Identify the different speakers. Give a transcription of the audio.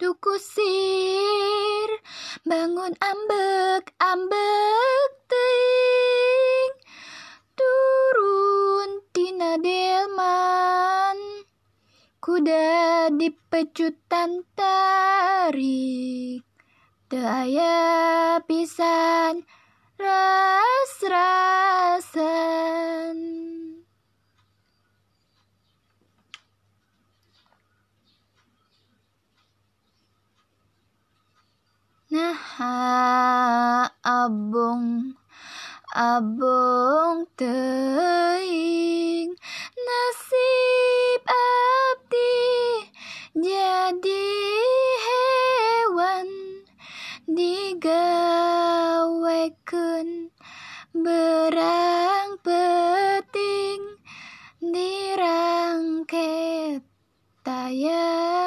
Speaker 1: tukusir bangun ambek ambek ting. Turun tina delman kuda di pecutan tarik daya pisan ras-rasan. Nah abong abong teing nasib abdi jadi hewan digawekeun berang peting dirangket taya ra